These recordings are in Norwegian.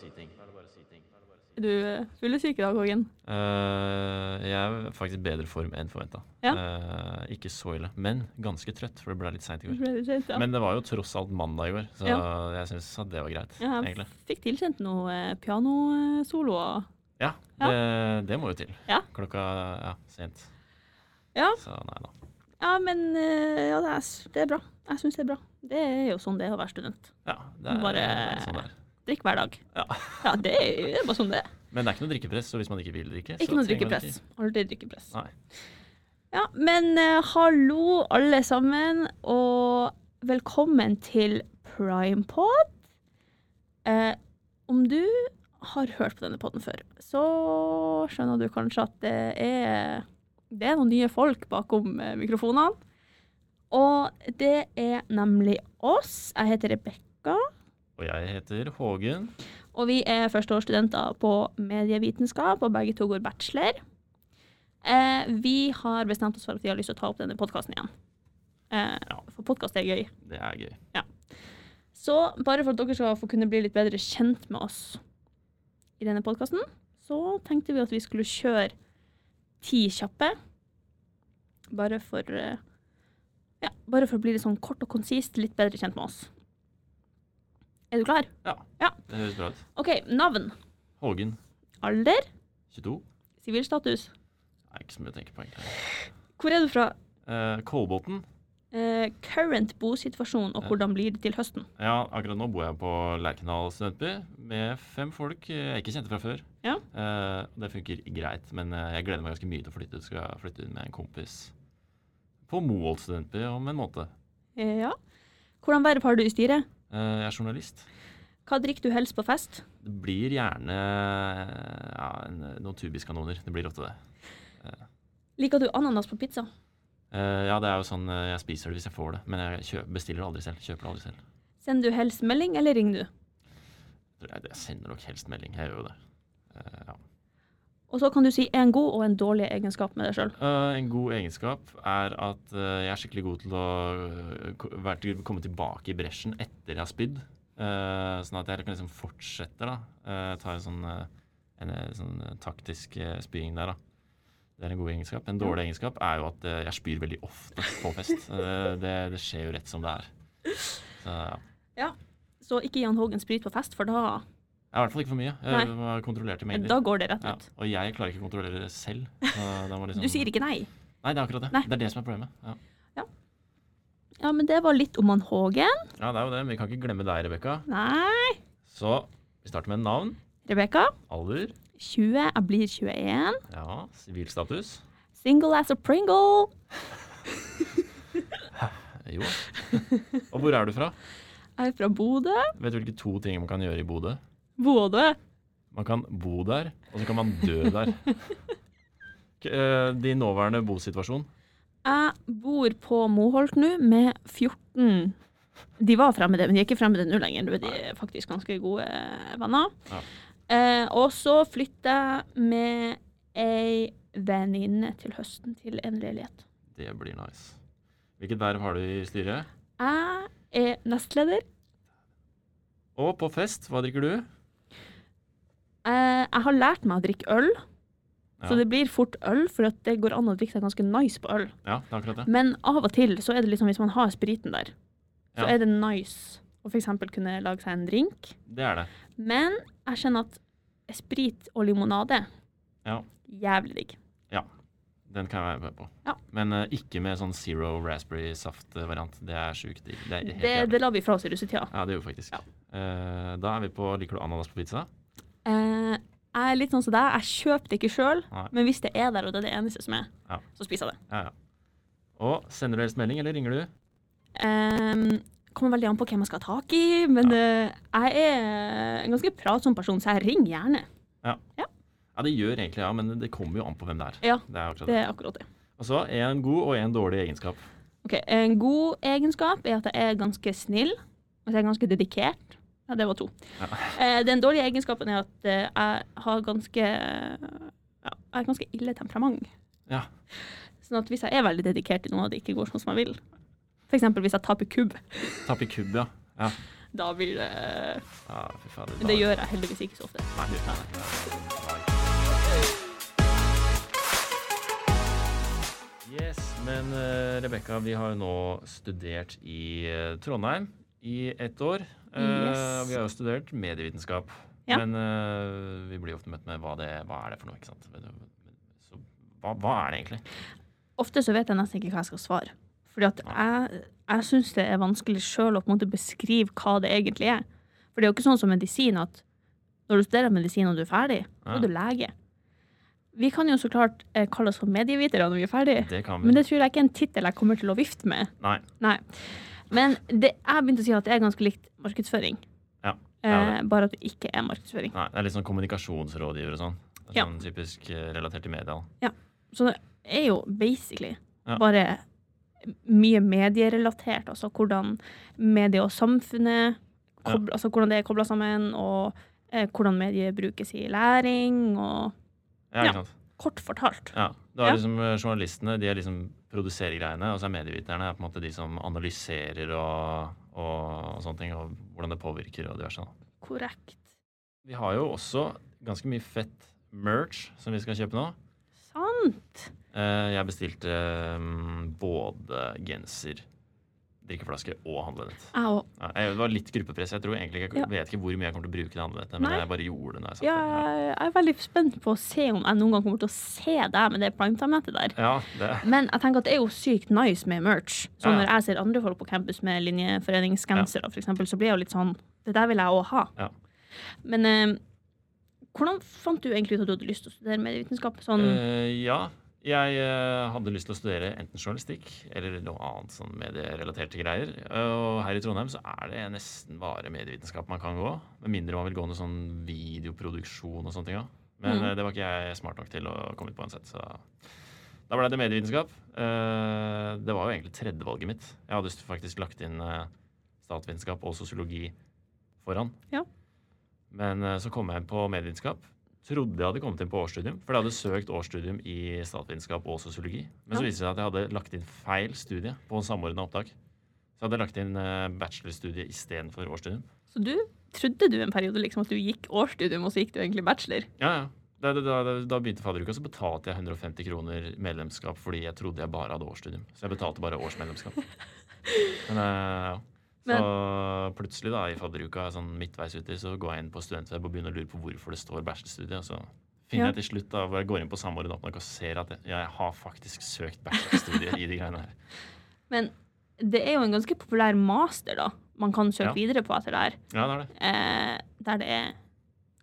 si ting. Er du fyller fyllesyk i dag, Hågen? Uh, jeg er faktisk i bedre form enn forventa. Ja. ikke så ille, men ganske trøtt, for det ble litt seint i går. Det sent, ja. Men det var jo tross alt mandag i går, så jeg syns det var greit. Ja, egentlig. jeg fikk tilkjent noe uh, pianosoloer. Ja, Ja. Det, det må jo til. Ja. Klokka ja, sent. Ja. Så nei da. Ja, men uh, ja, det er, det er bra. Jeg syns det er bra. Det er jo sånn det er å være student. Ja, det er Bare- sånn det er. Drikk hver dag. Ja. Ja, det er, bare sånn det er. Men det er ikke noe drikkepress, så hvis man ikke vil drikke så Ikke noe drikkepress. Aldri drikkepress. Nei. Ja, men uh, hallo alle sammen, og velkommen til Primepod. Eh, om du har hørt på denne podden før, så skjønner du kanskje at det er, det er noen nye folk bakom eh, mikrofonene. Og det er nemlig oss. Jeg heter Rebekka, Og jeg heter Hågen. og vi er førsteårsstudenter på medievitenskap, og begge to går bachelor. Eh, vi har bestemt oss for at vi har lyst til å ta opp denne podkasten igjen. Eh, Ja. For podkast er gøy. Det er gøy. Så bare for at dere skal få kunne bli litt bedre kjent med oss i denne podkasten, så tenkte vi at vi skulle kjøre ti kjappe. Bare for eh, Ja, bare for å bli litt sånn kort og konsist, litt bedre kjent med oss. Er du klar? Ja, Det høres bra ut. OK, navn. Hågen, Alder. 22. Sivilstatus. Nei, ikke så mye å tenke på, egentlig. Hvor er du fra? Eh, Kolbotn. Eh, current bosituasjon, og hvordan blir det til høsten? Ja, akkurat nå bor jeg på Lerkendal studentby med fem folk jeg ikke kjente fra før. Ja. Eh, det funker greit, men eh, jeg gleder meg ganske mye til å flytte ut. Skal flytte inn med en kompis på Moholt studentby om en måned. Eh, ja. Hvordan verv har du i styret? Eh, jeg er journalist. Hva drikker du helst på fest? Det blir gjerne eh, ja, noen tubiskanoner. Det blir ofte det. Liker du ananas på pizza? Eh, ja, det er jo sånn eh, jeg spiser det hvis jeg får det, men jeg bestiller det aldri selv. Kjøper det aldri selv. Sender du helst melding, eller ringer du? Jeg, sender nok helst melding. Jeg gjør jo det. Eh, ja. Og så kan du si en god og en dårlig egenskap med deg sjøl. Uh, en god egenskap er at uh, jeg er skikkelig god til å uh, være til, komme tilbake i bresjen etter jeg har spydd. Eh, sånn at jeg kan liksom fortsette, da. Uh, ta en sånn, eh, en, eh, sånn eh, taktisk spying der, da. Det er en god egenskap. En dårlig egenskap er jo at eh, jeg spyr veldig ofte på fest. Eh, det, det skjer jo rett som det er. Så ja. Så ikke Jan Hågen sprit på fest, for da, i hvert fall ikke for mye. Jeg må ha kontrollerte mailer. da går det rett Ja, og jeg klarer ikke å kontrollere det selv. Liksom, Du sier ikke nei. Nei, det er akkurat det. Nei. Det er det som er problemet. Ja. Ja, men det var litt om han Hågen. Ja, det er jo det. Men vi kan ikke glemme deg, Rebekka. Nei. Så vi starter med navn, Rebekka, alder, 20. Jeg blir 21. ja, sivilstatus. Single as a Pringle. Jo. Og hvor er du fra? Jeg er fra Bodø. Vet du hvilke to ting man kan gjøre i Bodø? Bodø. Man kan bo der, og så kan man dø der. Eh, Din nåværende bosituasjon? Jeg bor på Moholt nå med 14 De var fremmede, men de er ikke fremmede nå lenger. Nå er de faktisk ganske gode venner. Ja. Eh, og så flytter jeg med ei venninne til høsten til en leilighet. Det blir nice. Hvilket verv har du i styret? Jeg er nestleder. Og på fest, hva drikker du? Eh, jeg har lært meg å drikke øl, så det blir fort øl, for at det går an å drikke seg ganske nice på øl. Ja, det er akkurat det. Men av og til så er det liksom hvis man har spriten der, så Ja. er det nice å f.eks. kunne lage seg en drink. Det er det. Men jeg kjenner at sprit og limonade Ja. Jævlig digg. Ja. Den kan jeg være med på. Ja. Men uh, ikke med sånn zero raspberry saft-variant. Det er sjukt digg. Det Det, det la vi fra oss i russetida. Ja, det gjorde vi faktisk. Ja. Uh, da er vi på Liker du ananas på pizza? Eh, jeg er litt sånn som deg. Jeg kjøper det ikke sjøl, men hvis det er der, og det er det eneste som er, Ja. så spiser jeg det. Ja, ja. Og sender du helst melding, eller ringer du? Eh, kommer veldig an på hvem jeg skal ha tak i, men eh, jeg er en ganske pratsom person, så jeg ringer gjerne. Ja, det gjør egentlig ja, men det kommer jo an på hvem det er. Ja, Det er akkurat det det. er akkurat det. Og så en god og en dårlig egenskap. Ok, En god egenskap er at jeg er ganske snill, at jeg er ganske dedikert. Ja, det var to. Ja. Eh, den dårlige egenskapen er at eh, jeg har ganske ja, Jeg har ganske ille temperament. Ja. Sånn at hvis jeg er veldig dedikert til noe og det ikke går sånn som jeg vil, f.eks. hvis jeg taper kubb, Taper kubb, ja. ja. Da blir det Ja, fy faen, Det gjør jeg heldigvis ikke så ofte. Nei, det nei, ikke. Yes, men uh, Rebekka, vi har jo nå studert i eh, Trondheim i ett år. Eh, Yes. Vi har jo studert medievitenskap. Ja. Men eh, vi blir ofte møtt med hva, det, hva er det for noe, ikke sant. Så, hva, hva er det egentlig? Ofte så vet jeg nesten ikke hva jeg skal svare. Fordi at jeg, jeg syns det er vanskelig sjøl å på en måte beskrive hva det egentlig er. For det er jo ikke sånn som medisin at når du studerer medisin og du er ferdig, Ja. er du lege. Vi kan jo så klart eh, kalle oss for medievitere når vi er ferdige, Det men det tror jeg ikke er en tittel jeg kommer til å vifte med. Nei. Nei. Men det, jeg har begynt å si at det er ganske likt markedsføring. Ja, det er Eh, bare at det ikke er markedsføring. Nei, det er litt sånn kommunikasjonsrådgiver og sånn. Er Ja. Sånn typisk eh, relatert til media. Så det er jo basically Ja. bare mye medierelatert. Altså hvordan medie og samfunnet Ja. altså hvordan det er kobla sammen, og eh, hvordan medier brukes i læring, og Ja, Ja. ikke sant? kort fortalt. Ja. Du har Ja. liksom eh, journalistene, de er liksom produserer greiene, og så er medieviterne er på en måte de som analyserer og, og, og sånne ting, og hvordan det påvirker og diverse. Korrekt. Vi har jo også ganske mye fett merch som vi skal kjøpe nå. Sant. Eh, Jeg bestilte eh, både genser, drikkeflaske og handlenett. Jeg. Ja, jeg- det var litt gruppepress. Jeg tror egentlig ikke, Ja. vet ikke hvor mye jeg kommer til å bruke det handlenettet, men Nei. jeg bare gjorde det jeg Ja, jeg er veldig spent på å se om jeg noen gang kommer til å se deg med det primetime-nettet der. Ja, det, Men jeg tenker at det er jo sykt nice med merch. Så Ja, ja. når jeg ser andre folk på campus med linjeforeningsgensere, for eksempel, så blir jeg jo litt sånn Det der vil jeg òg ha. Ja. Men eh, hvordan fant du egentlig ut at du hadde lyst til å studere medievitenskap? Sånn, uh, ja. Jeg eh, hadde lyst til å studere enten journalistikk eller noe annet sånn medierelaterte greier. Og her i Trondheim så er det nesten bare medievitenskap man kan gå. Med mindre man vil gå noe sånn videoproduksjon og sånne ting. Ja. Men Mm. eh, det var ikke jeg smart nok til å komme ut på uansett. Så da ble det medievitenskap. Eh, det var jo egentlig tredjevalget mitt. Jeg hadde faktisk lagt inn statsvitenskap og sosiologi foran. Ja. Men så kom jeg på medievitenskap. Trodde jeg hadde kommet inn på årsstudium, for jeg hadde søkt årsstudium i statsvitenskap og sosiologi. Men så Ja. viste det seg at jeg hadde lagt inn feil studie på samordna opptak. Så jeg hadde lagt inn eh, bachelorstudie istedenfor årsstudium. så du trodde du en periode liksom at du gikk årsstudium, og så gikk du egentlig bachelor? Ja, ja. Da, da, da, da begynte fadderuka, så betalte jeg 150 kroner medlemskap fordi jeg trodde jeg bare hadde årsstudium. Så jeg betalte bare årsmedlemskap. Men, eh, ja. Så plutselig da i fadderuka, sånn midtveis uti, så går jeg inn på studentweb og begynner å lure på hvorfor det står bachelorstudie. Og så finner Ja. jeg til slutt da, hvor jeg går inn på Samordna opptak og ser at jeg, jeg har faktisk søkt bachelorstudie i de greiene her. Men det er jo en ganske populær master, da. Man kan søke Ja. videre på etter det her. Ja, det er det. Eh, der det er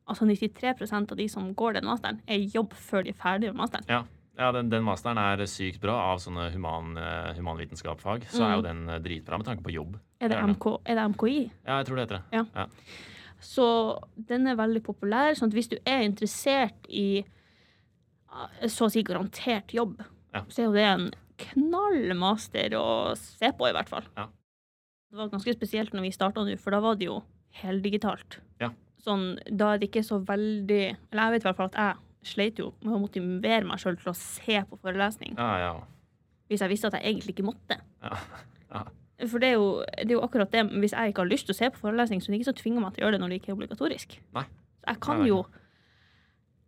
Altså 93% av de som går den masteren, er i jobb før de er ferdig med masteren. Ja, ja den, den masteren er sykt bra av sånne human, eh, humanvitenskapsfag. Så er jo den eh, dritbra med tanke på jobb. Er det. MK, er det MKI? Ja, jeg tror det heter det. Så den er veldig populær. sånn at hvis du er interessert i ah, så å si garantert jobb, Ja. så er jo det en knall master å se på, i hvert fall. Ja. Det var ganske spesielt når vi starta nå, for da var det jo heldigitalt. Ja. Sånn, da er det ikke så veldig Eller jeg vet i hvert fall at jeg sleit jo med å motivere meg sjøl til å se på forelesning, Ja, ja. hvis jeg visste at jeg egentlig ikke måtte. ja. ja. For det er, jo, det er jo akkurat det, hvis jeg ikke har lyst til å se på forelesning, så er det ikke så tvinger meg til å gjøre det når det ikke er obligatorisk. Nei. Så jeg kan jo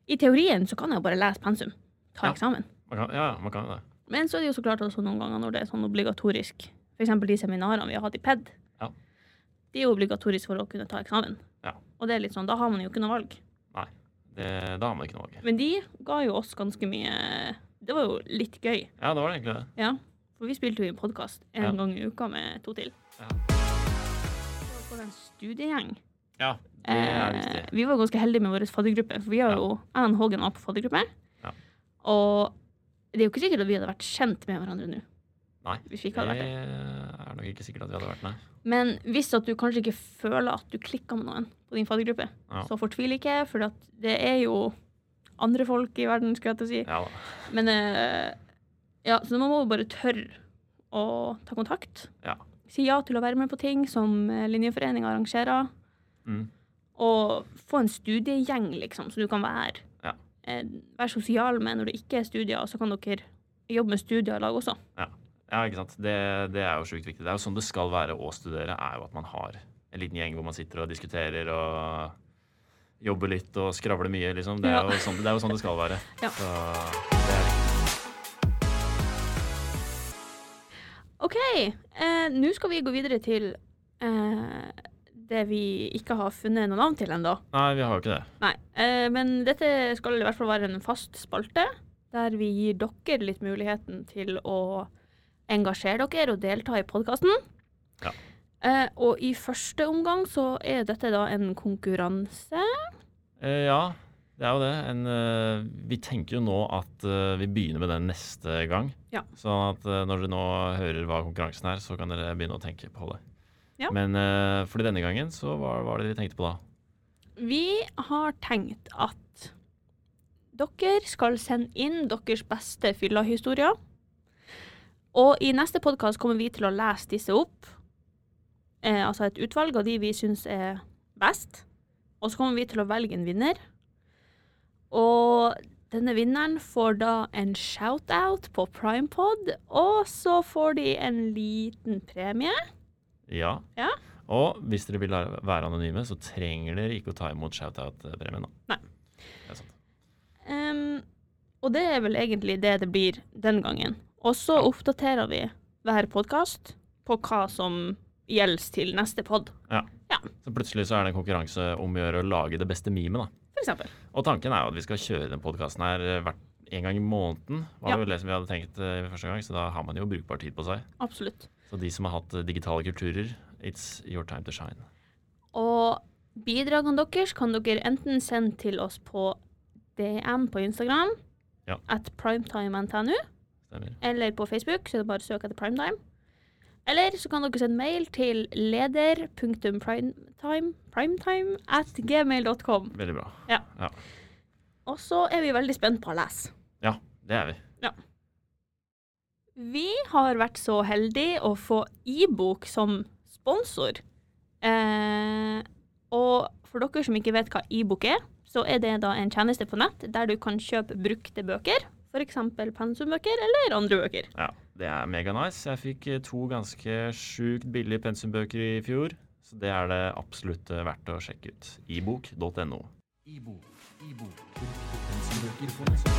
I teorien så kan jeg jo bare lese pensum, ta eksamen. Man kan, ja, man kan det. Men så er det jo så klart også noen ganger når det er sånn obligatorisk. F.eks. de seminarene vi har hatt i PED. Ja. De er jo obligatoriske for å kunne ta eksamen. Ja. Og det er litt sånn, da har man jo ikke noe valg. Det. Da har man ikke noe valg. Men de ga jo oss ganske mye Det var jo litt gøy. Ja, det var det egentlig det. Ja. For vi spilte jo i en podkast en Ja. gang i uka med to til. Ja. Det var en studiegjeng. Ja, det er Eh, vi var ganske heldige med vår faddergruppe, for vi har Ja. jo og Hågen var på faddergruppe. Ja. Og det er jo ikke sikkert at vi hadde vært kjent med hverandre nå. Nei, Hvis vi ikke hadde vært det. er nok ikke sikkert at vi hadde vært det. Men hvis at du kanskje ikke føler at du klikker med noen på din faddergruppe, Ja. så fortvil ikke, for det er jo andre folk i verden, skulle jeg til å si. Ja. Men eh, ja, så man må bare tørre å ta kontakt. Ja. Si ja til å være med på ting som eh, Linjeforeninga arrangerer. Mm. Og få en studiegjeng, liksom, så du kan være. Ja. Eh, være sosial med når det ikke er studier, og så kan dere jobbe med studier i lag også. Ja, ikke sant. Det, det er jo sjukt viktig. Det er jo sånn det skal være å studere, er jo at man har en liten gjeng hvor man sitter og diskuterer og jobber litt og skravler mye, liksom. Det er, Ja. jo, sånn, det er jo sånn det skal være. Ja. OK, eh, nå skal vi gå videre til eh, det vi ikke har funnet noe navn til ennå. Nei, vi har jo ikke det. Nei, eh, men dette skal i hvert fall være en fast spalte, der vi gir dere litt muligheten til å engasjere dere og delta i podkasten. Ja. Eh, og i første omgang så er dette da en konkurranse. Eh, ja, det er jo det. En, eh, vi tenker jo nå at eh, vi begynner med den neste gang. Ja. Sånn at eh, når dere nå hører hva konkurransen er, så kan dere begynne å tenke på det. Ja. Men uh, fordi denne gangen, så hva var det dere tenkte på da? Vi har tenkt at dere skal sende inn deres beste fyllahistorier. Og i neste podkast kommer vi til å lese disse opp. Eh, altså et utvalg av de vi syns er best. Og så kommer vi til å velge en vinner. Og denne vinneren får da en shout-out på Primepod, og så får de en liten premie. Ja. Ja. Og hvis dere vil være anonyme, så trenger dere ikke å ta imot shoutout-premien. Nei. Det er sant. Um, og det er vel egentlig det det blir den gangen. Og så oppdaterer vi hver podkast på hva som gjelder til neste pod, Så plutselig så er det en konkurranse om å gjøre å lage det beste memet, da. for eksempel. Og tanken er jo at vi skal kjøre den podkasten her eh, hvert en gang i måneden. Var Ja. vel det som vi hadde tenkt eh, første gang, så da har man jo brukbar tid på seg. Absolutt. Så de som har hatt eh, digitale kulturer, it's your time to shine. Og bidragene deres kan dere enten sende til oss på DM på Instagram, Ja. at primetime.ntu, Stemmer. eller på Facebook, så er det bare å søke etter primetime. Eller så kan dere sende mail til leder.primetime primetime at gmail.com. Veldig bra. Og så er vi veldig spent på å lese. Ja, det er vi. Vi har vært så heldige å få e-bok som sponsor. Eh, og for dere som ikke vet hva e-bok er, så er det da en tjeneste på nett der du kan kjøpe brukte bøker, f.eks. pensumbøker eller andre bøker. Ja, Det er mega nice. Jeg fikk eh, to ganske sjukt billige pensumbøker i fjor, så det er det absolutt eh, verdt å sjekke ut. ibok.no. Ibo, Ibo, pensumbøker for neste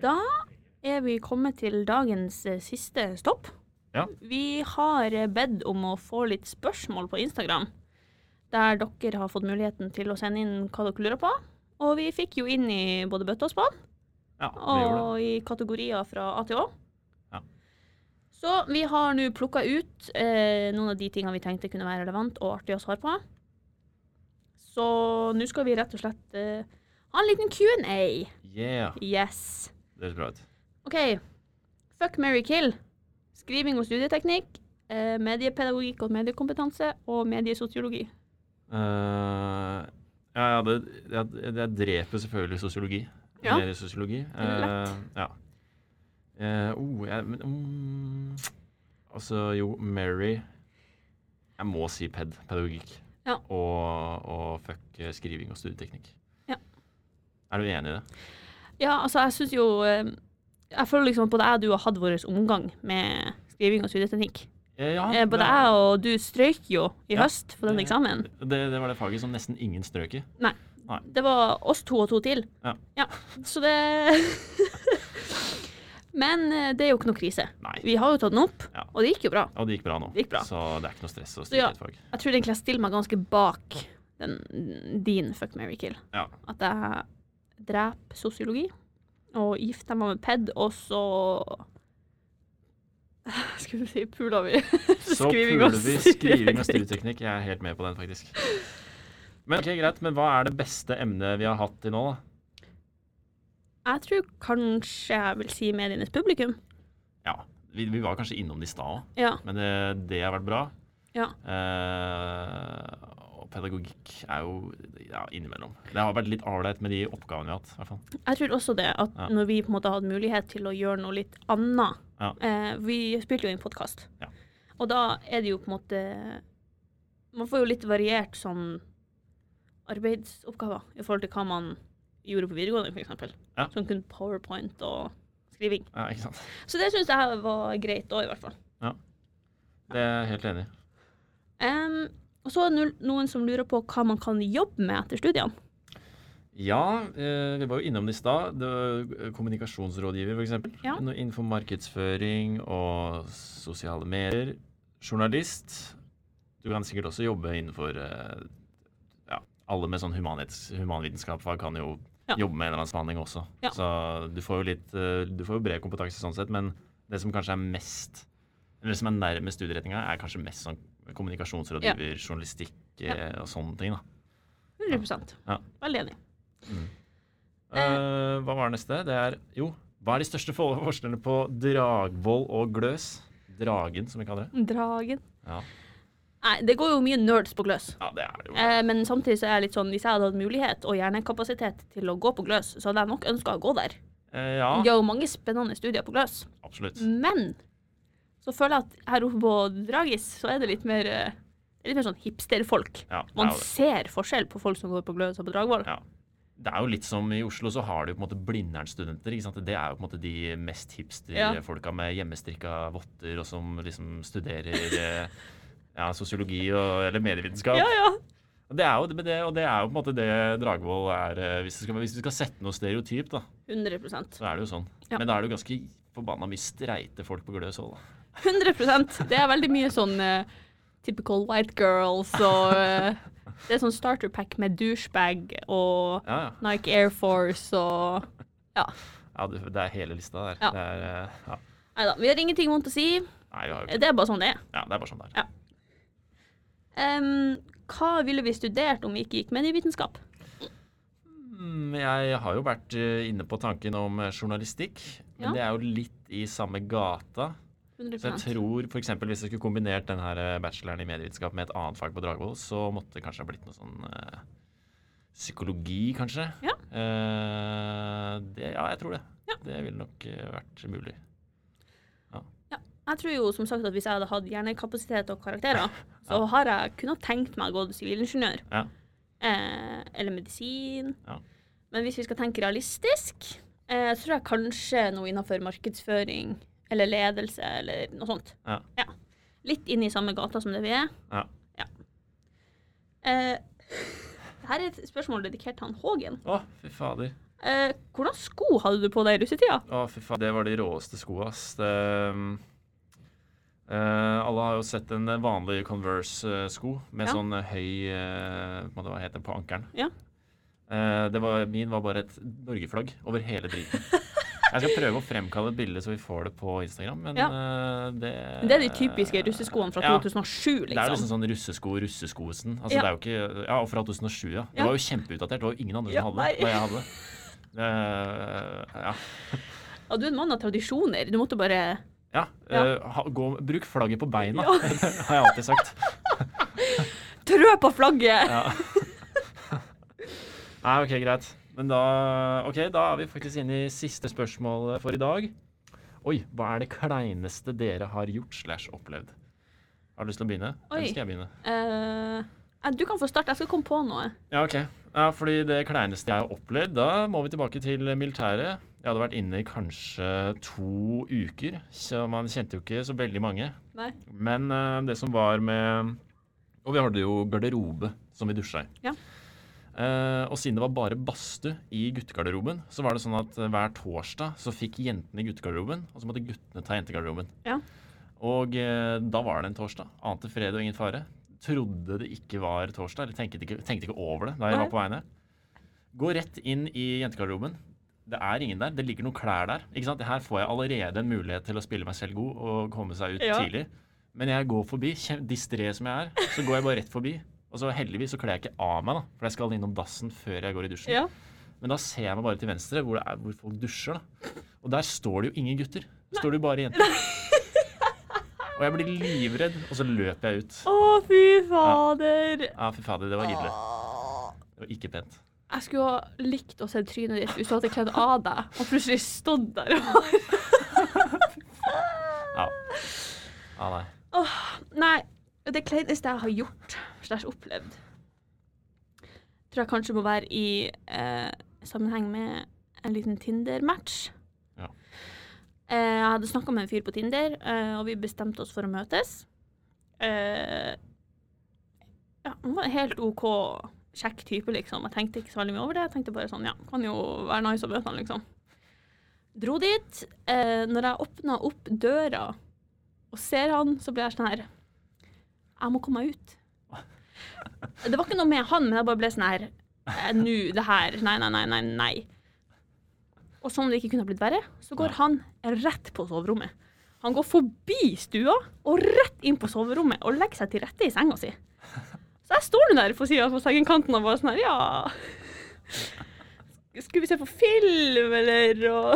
Da er vi kommet til dagens eh, siste stopp. Ja. Vi har bedt om å få litt spørsmål på Instagram, der dere har fått muligheten til å sende inn hva dere lurer på. Og vi fikk jo inn i både bøtte og spann, Ja, og i kategorier fra A til Å. Ja. Så vi har nå plukka ut eh, noen av de tingene vi tenkte kunne være relevant og artig å svare på. Så nå skal vi rett og slett eh, ha en liten Q&A. Yeah. Yes. Det høres bra ut. OK. Fuck, marry, kill. Skriving og studieteknikk. Eh, mediepedagogikk og mediekompetanse. Og mediesosiologi. Eh, ja, ja, det, jeg, jeg dreper selvfølgelig sosiologi. Ja. Mer sosiologi. Lett. ja. Uh, oh, jeg, men, um, altså, jo, Mary Jeg må si ped. Pedagogikk. Ja. Og, og fuck eh, skriving og studieteknikk. Ja. Er du enig i det? Ja, altså, jeg syns jo Jeg føler liksom at både jeg og du har hatt vår omgang med skriving og studieteknikk. Eh, ja, Eh, både jeg og du strøyk jo i Ja, høst på den eksamen. det, det var det faget som nesten ingen strøk i. Det var oss to og to til. Ja. ja. Så det Men eh, det er jo ikke noe krise. Nei. Vi har jo tatt den opp, Ja. og det gikk jo bra. Og det gikk bra nå. Gikk bra. Så det er ikke noe stress å stryke et fag. Jeg tror egentlig jeg stiller meg ganske bak den, din fuck, Mary kill. Ja. At jeg dreper sosiologi og gifter meg med ped, og så Skal du si pula vi? Så Skriving puler vi skriving og studieteknikk. Jeg er helt med på den, faktisk. Men ok, greit, men hva er det beste emnet vi har hatt til nå, da? Jeg tror kanskje jeg vil si medienes publikum. Ja, vi, vi var kanskje innom det i stad òg, Ja. men det, det har vært bra. Ja. Eh, og pedagogikk er jo ja, innimellom. Det har vært litt ålreit med de oppgavene vi har hatt. i hvert fall. Jeg tror også det, at Ja. når vi på en måte hadde mulighet til å gjøre noe litt annet Ja. eh, Vi spilte jo inn podkast, Ja. og da er det jo på en måte Man får jo litt variert sånn arbeidsoppgaver i forhold til hva man gjorde på videregående, f.eks. Ja. Som kun powerpoint og skriving. Ja, ikke sant? Så det syns jeg var greit òg, i hvert fall. Ja. Det er jeg helt enig i. Um, og så er det noen som lurer på hva man kan jobbe med etter studiene. Ja, eh, vi var jo innom det i stad. Kommunikasjonsrådgiver, f.eks. Ja. Innenfor markedsføring og sosiale medier. Journalist. Du kan sikkert også jobbe innenfor eh, ja, Alle med sånn humanvitenskapsfag kan jo Ja. jobbe med en eller annen spanning også. Ja. Så du får jo litt eh, Du får jo bred kompetanse sånn sett, men det som kanskje er mest Eller det som er nærmest studieretninga, er kanskje mest sånn kommunikasjonsrådgiver, journalistikk og sånne ting, da. 100 Ja. Veldig enig. Eh, hva var neste? Det er jo Hva er de største for- forskjellene på Dragvoll og Gløs? Dragen, som vi kaller det. Dragen. Ja, Nei, det går jo mye nerds på gløs. ja det er det jo. Eh, men samtidig så er jeg litt sånn, hvis jeg hadde hatt mulighet og hjernekapasitet til å gå på gløs, så hadde jeg nok ønska å gå der. Eh, ja, Det er jo mange spennende studier på gløs. absolutt. Men så føler jeg at her oppe på Dragis så er det litt mer eh, litt mer sånn hipsterfolk. Ja, Man ser forskjell på folk som går på gløs og på Dragvoll. Ja. Det er jo litt som i Oslo, så har du på en måte Blindern-studenter. ikke sant? Det er jo på en måte de mest hipster-folka med hjemmestrikka votter, og som liksom studerer eh, ja, sosiologi og, eller medievitenskap. Ja, ja. Det, er jo, det, og det er jo på en måte det Dragvoll er eh, Hvis du skal, hvis du skal sette noe stereotyp, da, 100% så er det jo sånn. Ja. Men da er det jo ganske forbanna mye streite folk på Gløs òg, da. 100 Det er veldig mye sånn uh, typical white girls og eh, Det er sånn starter pack med douchebag og Ja, ja. Nike Air Force og ja det, det er hele lista der. Ja. Det er, eh, ja. Nei da, vi har ingenting vondt å si. Nei, vi har jo Det er bare sånn det er. Ja, det er bare sånn det er. Um, hva ville vi studert om vi ikke gikk med i vitenskap? Jeg har jo vært eh, inne på tanken om eh, journalistikk, men Ja. det er jo litt i samme gata. Så jeg 100 tror f.eks. hvis jeg skulle kombinert den her eh, bacheloren i medievitenskap med et annet fag på Dragvoll, så måtte det kanskje ha blitt noe sånn eh, psykologi, kanskje. Ja. Eh, det, ja, jeg tror det. Ja. Det ville nok eh, vært mulig. Ja. Jeg tror jo som sagt at hvis jeg hadde hatt hjernekapasitet og karakterer, så har jeg kunnet tenkt meg å gå sivilingeniør. Ja. Eh, eller medisin. Ja. Men hvis vi skal tenke realistisk, eh, så tror jeg kanskje noe innenfor markedsføring eller ledelse eller noe sånt. Ja. Litt inn i samme gata som det vi er. Ja. Eh, her er et spørsmål dedikert til han Hågen. Å, fy fader. Eh, hvordan sko hadde du på deg i russetida? Å, fy faen. Det var de råeste skoa, ass. Det, um, eh, alle har jo sett en vanlig Converse-sko med Ja. sånn eh, høy eh, Hva heter det på ankelen? Ja. Eh, det var, min var bare et Norgeflagg over hele driten. Jeg skal prøve å fremkalle et bilde så vi får det på Instagram, men Ja. eh, det Det er de typiske russeskoene fra Ja. 2007, Det er liksom. liksom sånn russesko, russeskosen. Altså, Ja. Det er jo ikke, ja, og fra 2007, ja. Det var jo kjempeutdatert. Det var jo ingen andre som hadde det da jeg hadde det. Uh, ja. Ja, du er en mann av tradisjoner. Du måtte bare Ja, Ja. Uh, ha, gå, bruk flagget på beina, Ja. det har jeg alltid sagt. trø på flagget! Ja. Nei, ok, greit. Men da, ok, da er vi faktisk inne i siste spørsmål for i dag. Oi, hva er det kleineste dere har gjort slash opplevd? Har du lyst til å begynne? Oi. Eller skal jeg begynne? Eh, du kan få starte. Jeg skal komme på noe. Ja, ok. Ja, fordi det kleineste jeg har opplevd, da må vi tilbake til militæret. Jeg hadde vært inne i kanskje to uker, så man kjente jo ikke så veldig mange. Nei. Men uh, det som var med Og vi hadde jo garderobe som vi dusja i. Ja. Eh, og siden det var bare badstue i guttegarderoben, så var det sånn at eh, hver torsdag så fikk jentene guttegarderoben, og så måtte guttene ta jentegarderoben. Ja. Og uh, da var det en torsdag. Ante fred og ingen fare. Trodde det ikke var torsdag, eller tenkte ikke, tenkte ikke over det da jeg Nei. var på vei ned. Gå rett inn i jentegarderoben. Det er ingen der. Det ligger noen klær der. Ikke sant? Her får jeg allerede en mulighet til å spille meg selv god og komme seg ut Ja. tidlig. Men jeg går forbi, distré som jeg er, så går jeg bare rett forbi. Og så heldigvis så kler jeg ikke av meg, da, for jeg skal innom dassen før jeg går i dusjen. Ja. Men da ser jeg meg bare til venstre, hvor, er, hvor folk dusjer. da. Og der står det jo ingen gutter. Der står det jo bare jenter. Og jeg blir livredd, og så løper jeg ut. Å, fy fader. Ja, fy fader, det var ille. Det var ikke pent. Jeg skulle ha likt å se trynet ditt hvis du hadde kledd av deg og plutselig stått der. og Ja. Ja, nei. Nei, det kleineste jeg har gjort slash opplevd, tror jeg kanskje må være i eh, sammenheng med en liten Tinder-match. Ja. Eh, jeg hadde snakka med en fyr på Tinder, eh, og vi bestemte oss for å møtes. eh, Ja, han var en helt OK, kjekk type, liksom. Jeg tenkte ikke så veldig mye over det. Jeg tenkte bare sånn, ja, kan jo være nice å møte han, liksom. Dro dit. Eh, når jeg åpna opp døra og ser han, så ble jeg sånn her Jeg må komme meg ut. Det var ikke noe med han, men jeg bare ble sånn her eh, Nå, det her Nei, nei, nei, nei. nei. Og som om det ikke kunne ha blitt verre, så går han rett på soverommet. Han går forbi stua og rett inn på soverommet og legger seg til rette i senga si. Så jeg står nå der på sida på sengekanten og bare sånn her, ja Skulle vi se på film, eller? Og,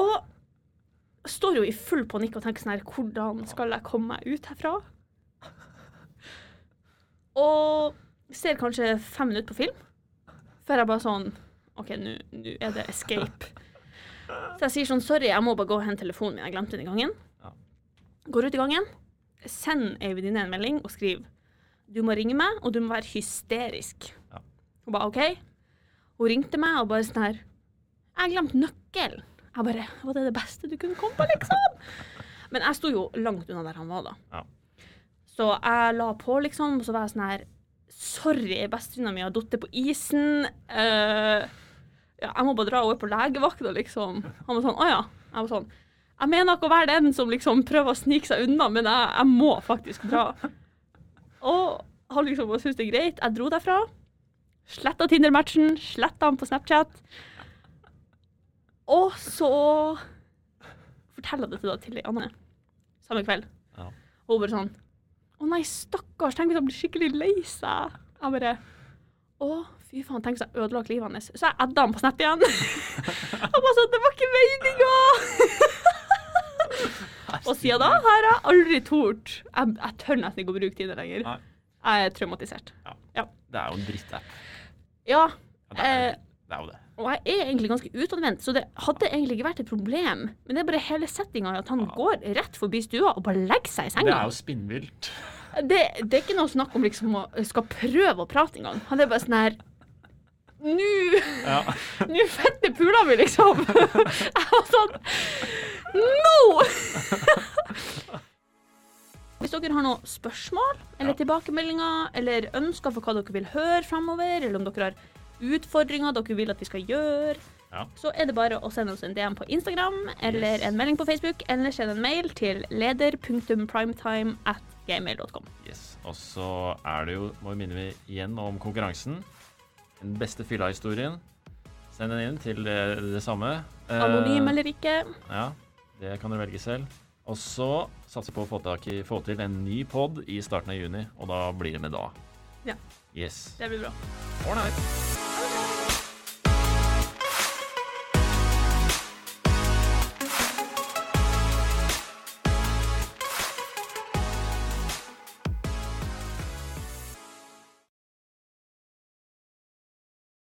og står jo i full panikk og tenker sånn her Hvordan skal jeg komme meg ut herfra? Og ser kanskje fem minutter på film, før jeg bare sånn OK, nå er det escape. Så jeg sier sånn Sorry, jeg må bare gå og hente telefonen min. Jeg glemte den i gangen. Går ut i gangen, send ei venninne en melding og skriv Du må ringe meg, og du må være hysterisk. Ja. Hun bare OK. Hun ringte meg og bare sånn her Jeg glemte glemt nøkkelen. Jeg bare Var det det beste du kunne komme på, liksom? Men jeg sto jo langt unna der han var, da. Ja. Så jeg la på, liksom, og så var jeg sånn her Sorry, bestevenninna mi har falt på isen. Uh, ja, jeg må bare dra over på legevakta, liksom. Han var sånn Å ja. Jeg var sånn Jeg mener ikke å være den som liksom prøver å snike seg unna, men jeg, jeg må faktisk dra. Og han liksom bare syntes det er greit. Jeg dro derfra. Sletta Tinder-matchen, sletta han på Snapchat. Og så forteller jeg det til ei Anne samme kveld. Ja. Og hun bare sånn Å nei, stakkars, tenk hvis han blir skikkelig lei seg. Jeg bare Å, fy faen, tenk hvis jeg ødelagt livet hans. Så jeg edda han på snett igjen. Han bare sånn Det var ikke meninga! Og siden da har jeg aldri tort Jeg, jeg tør nesten ikke å bruke Tinder lenger. Nei. Jeg er traumatisert. Det er jo en drittapp. Ja, Ja, det, er, Eh, det er jo det. Og jeg er egentlig ganske utadvendt, så det hadde egentlig ikke vært et problem. Men det er bare hele settinga at han går rett forbi stua og bare legger seg i senga. Det er jo spinnvilt. Det, det er ikke noe snakk om liksom å skal prøve å prate engang. Han er bare sånn her Nå Ja. Nå fette pula mi, liksom. Jeg var sånn No! Hvis dere har noen spørsmål eller Ja. tilbakemeldinger eller ønsker for hva dere vil høre framover, eller om dere har utfordringer dere vil at vi skal gjøre, Ja. så er det bare å sende oss en DM på Instagram eller Yes. en melding på Facebook, eller send en mail til leder.primetime at gmail.com. Yes. Og så er det jo, må vi minne igjen om konkurransen. Den beste fylla-historien. Send den inn til det, det samme. Eh, Anonym eller ikke. Ja, det kan dere velge selv. Og så satser på å få, i, få til en ny pod i starten av juni, og da blir det med da. Ja. Yes. Det blir bra. Ålreit.